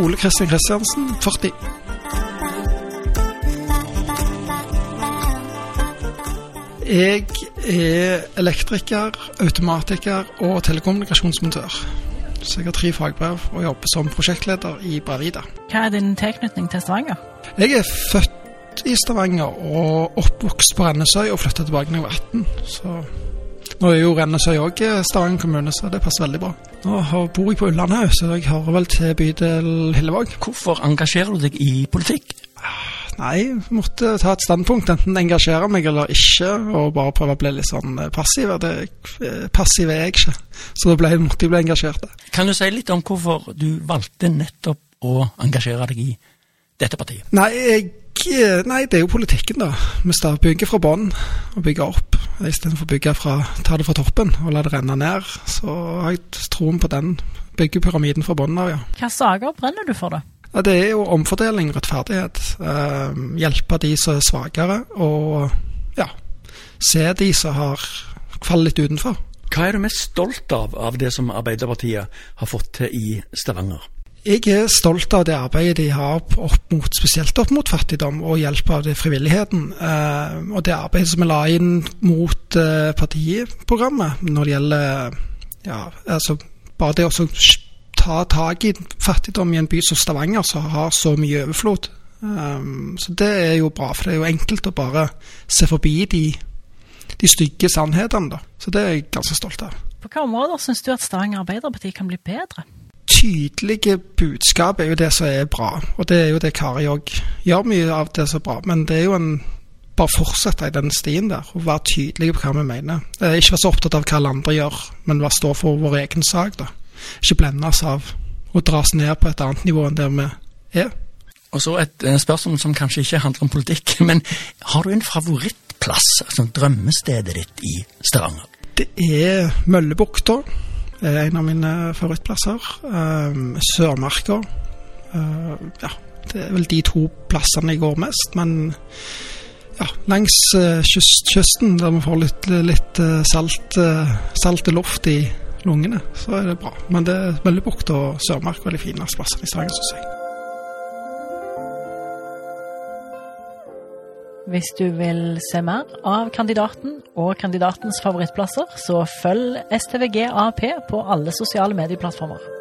Ole Kristian Kristiansen, 40. Jeg er elektriker, automatiker og telekommunikasjonsmontør. Så jeg har tre fagbrev og jobber som prosjektleder i Bravida. Hva er din tilknytning til Stavanger? Jeg er født i Stavanger og oppvokst på Rennesøy og flytta tilbake da jeg var 18. Så nå er jo Rennesøy òg Stavanger kommune, så det passer veldig bra. Nå bor jeg på Ullandhaug, så jeg hører vel til bydel Hillevåg. Hvorfor engasjerer du deg i politikk? Nei, jeg måtte ta et standpunkt, enten engasjere meg eller ikke, og bare prøve å bli litt sånn passiv. Det, passiv er jeg ikke, så da ble, måtte jeg bli engasjert. Kan du si litt om hvorfor du valgte nettopp å engasjere deg i dette partiet? Nei, jeg, nei det er jo politikken, da. Vi begynner fra bånn og bygge opp. Istedenfor å bygge fra, ta det fra toppen og la det renne ned. Så har jeg troen på den. Bygge pyramiden fra bunnen av, ja. Hvilke saker brenner du for, da? Ja, det er jo omfordeling, rettferdighet. Eh, hjelpe de som er svakere, og ja, se de som har faller litt utenfor. Hva er du mest stolt av av det som Arbeiderpartiet har fått til i Stavanger? Jeg er stolt av det arbeidet de har opp mot, spesielt opp mot fattigdom og hjelp av det frivilligheten. Eh, og det arbeidet som vi la inn mot eh, partiprogrammet når det gjelder ja, altså bare det å ta tak i fattigdom i en by som Stavanger, som har så mye overflod. Um, så det er jo bra, for det er jo enkelt å bare se forbi de, de stygge sannhetene. da. Så det er jeg ganske stolt av. På hvilke områder syns du at Stavanger Arbeiderparti kan bli bedre? Tydelige budskap er jo det som er bra, og det er jo det Kari òg gjør mye av det som er bra. Men det er jo en bare fortsette i den stien der, og være tydelige på hva vi mener. Ikke være så opptatt av hva alle andre gjør, men hva stå for vår egen sak. da ikke blendes av å dras ned på et annet nivå enn der vi er. Og så et spørsmål som kanskje ikke handler om politikk, men har du en favorittplass, altså drømmestedet ditt i Stavanger? Det er Møllebukta, er en av mine favorittplasser. Um, Sørmarka. Uh, ja, det er vel de to plassene jeg går mest, men ja, langs kyst, kysten, der vi får litt, litt uh, salt, salte luft i lungene, så er det bra. Men det er Møllebukta bukt og Sørmark veldig fineste plassene i Stavanger, syns jeg. Hvis du vil se mer av kandidaten og kandidatens favorittplasser, så følg STVG AP på alle sosiale medieplattformer.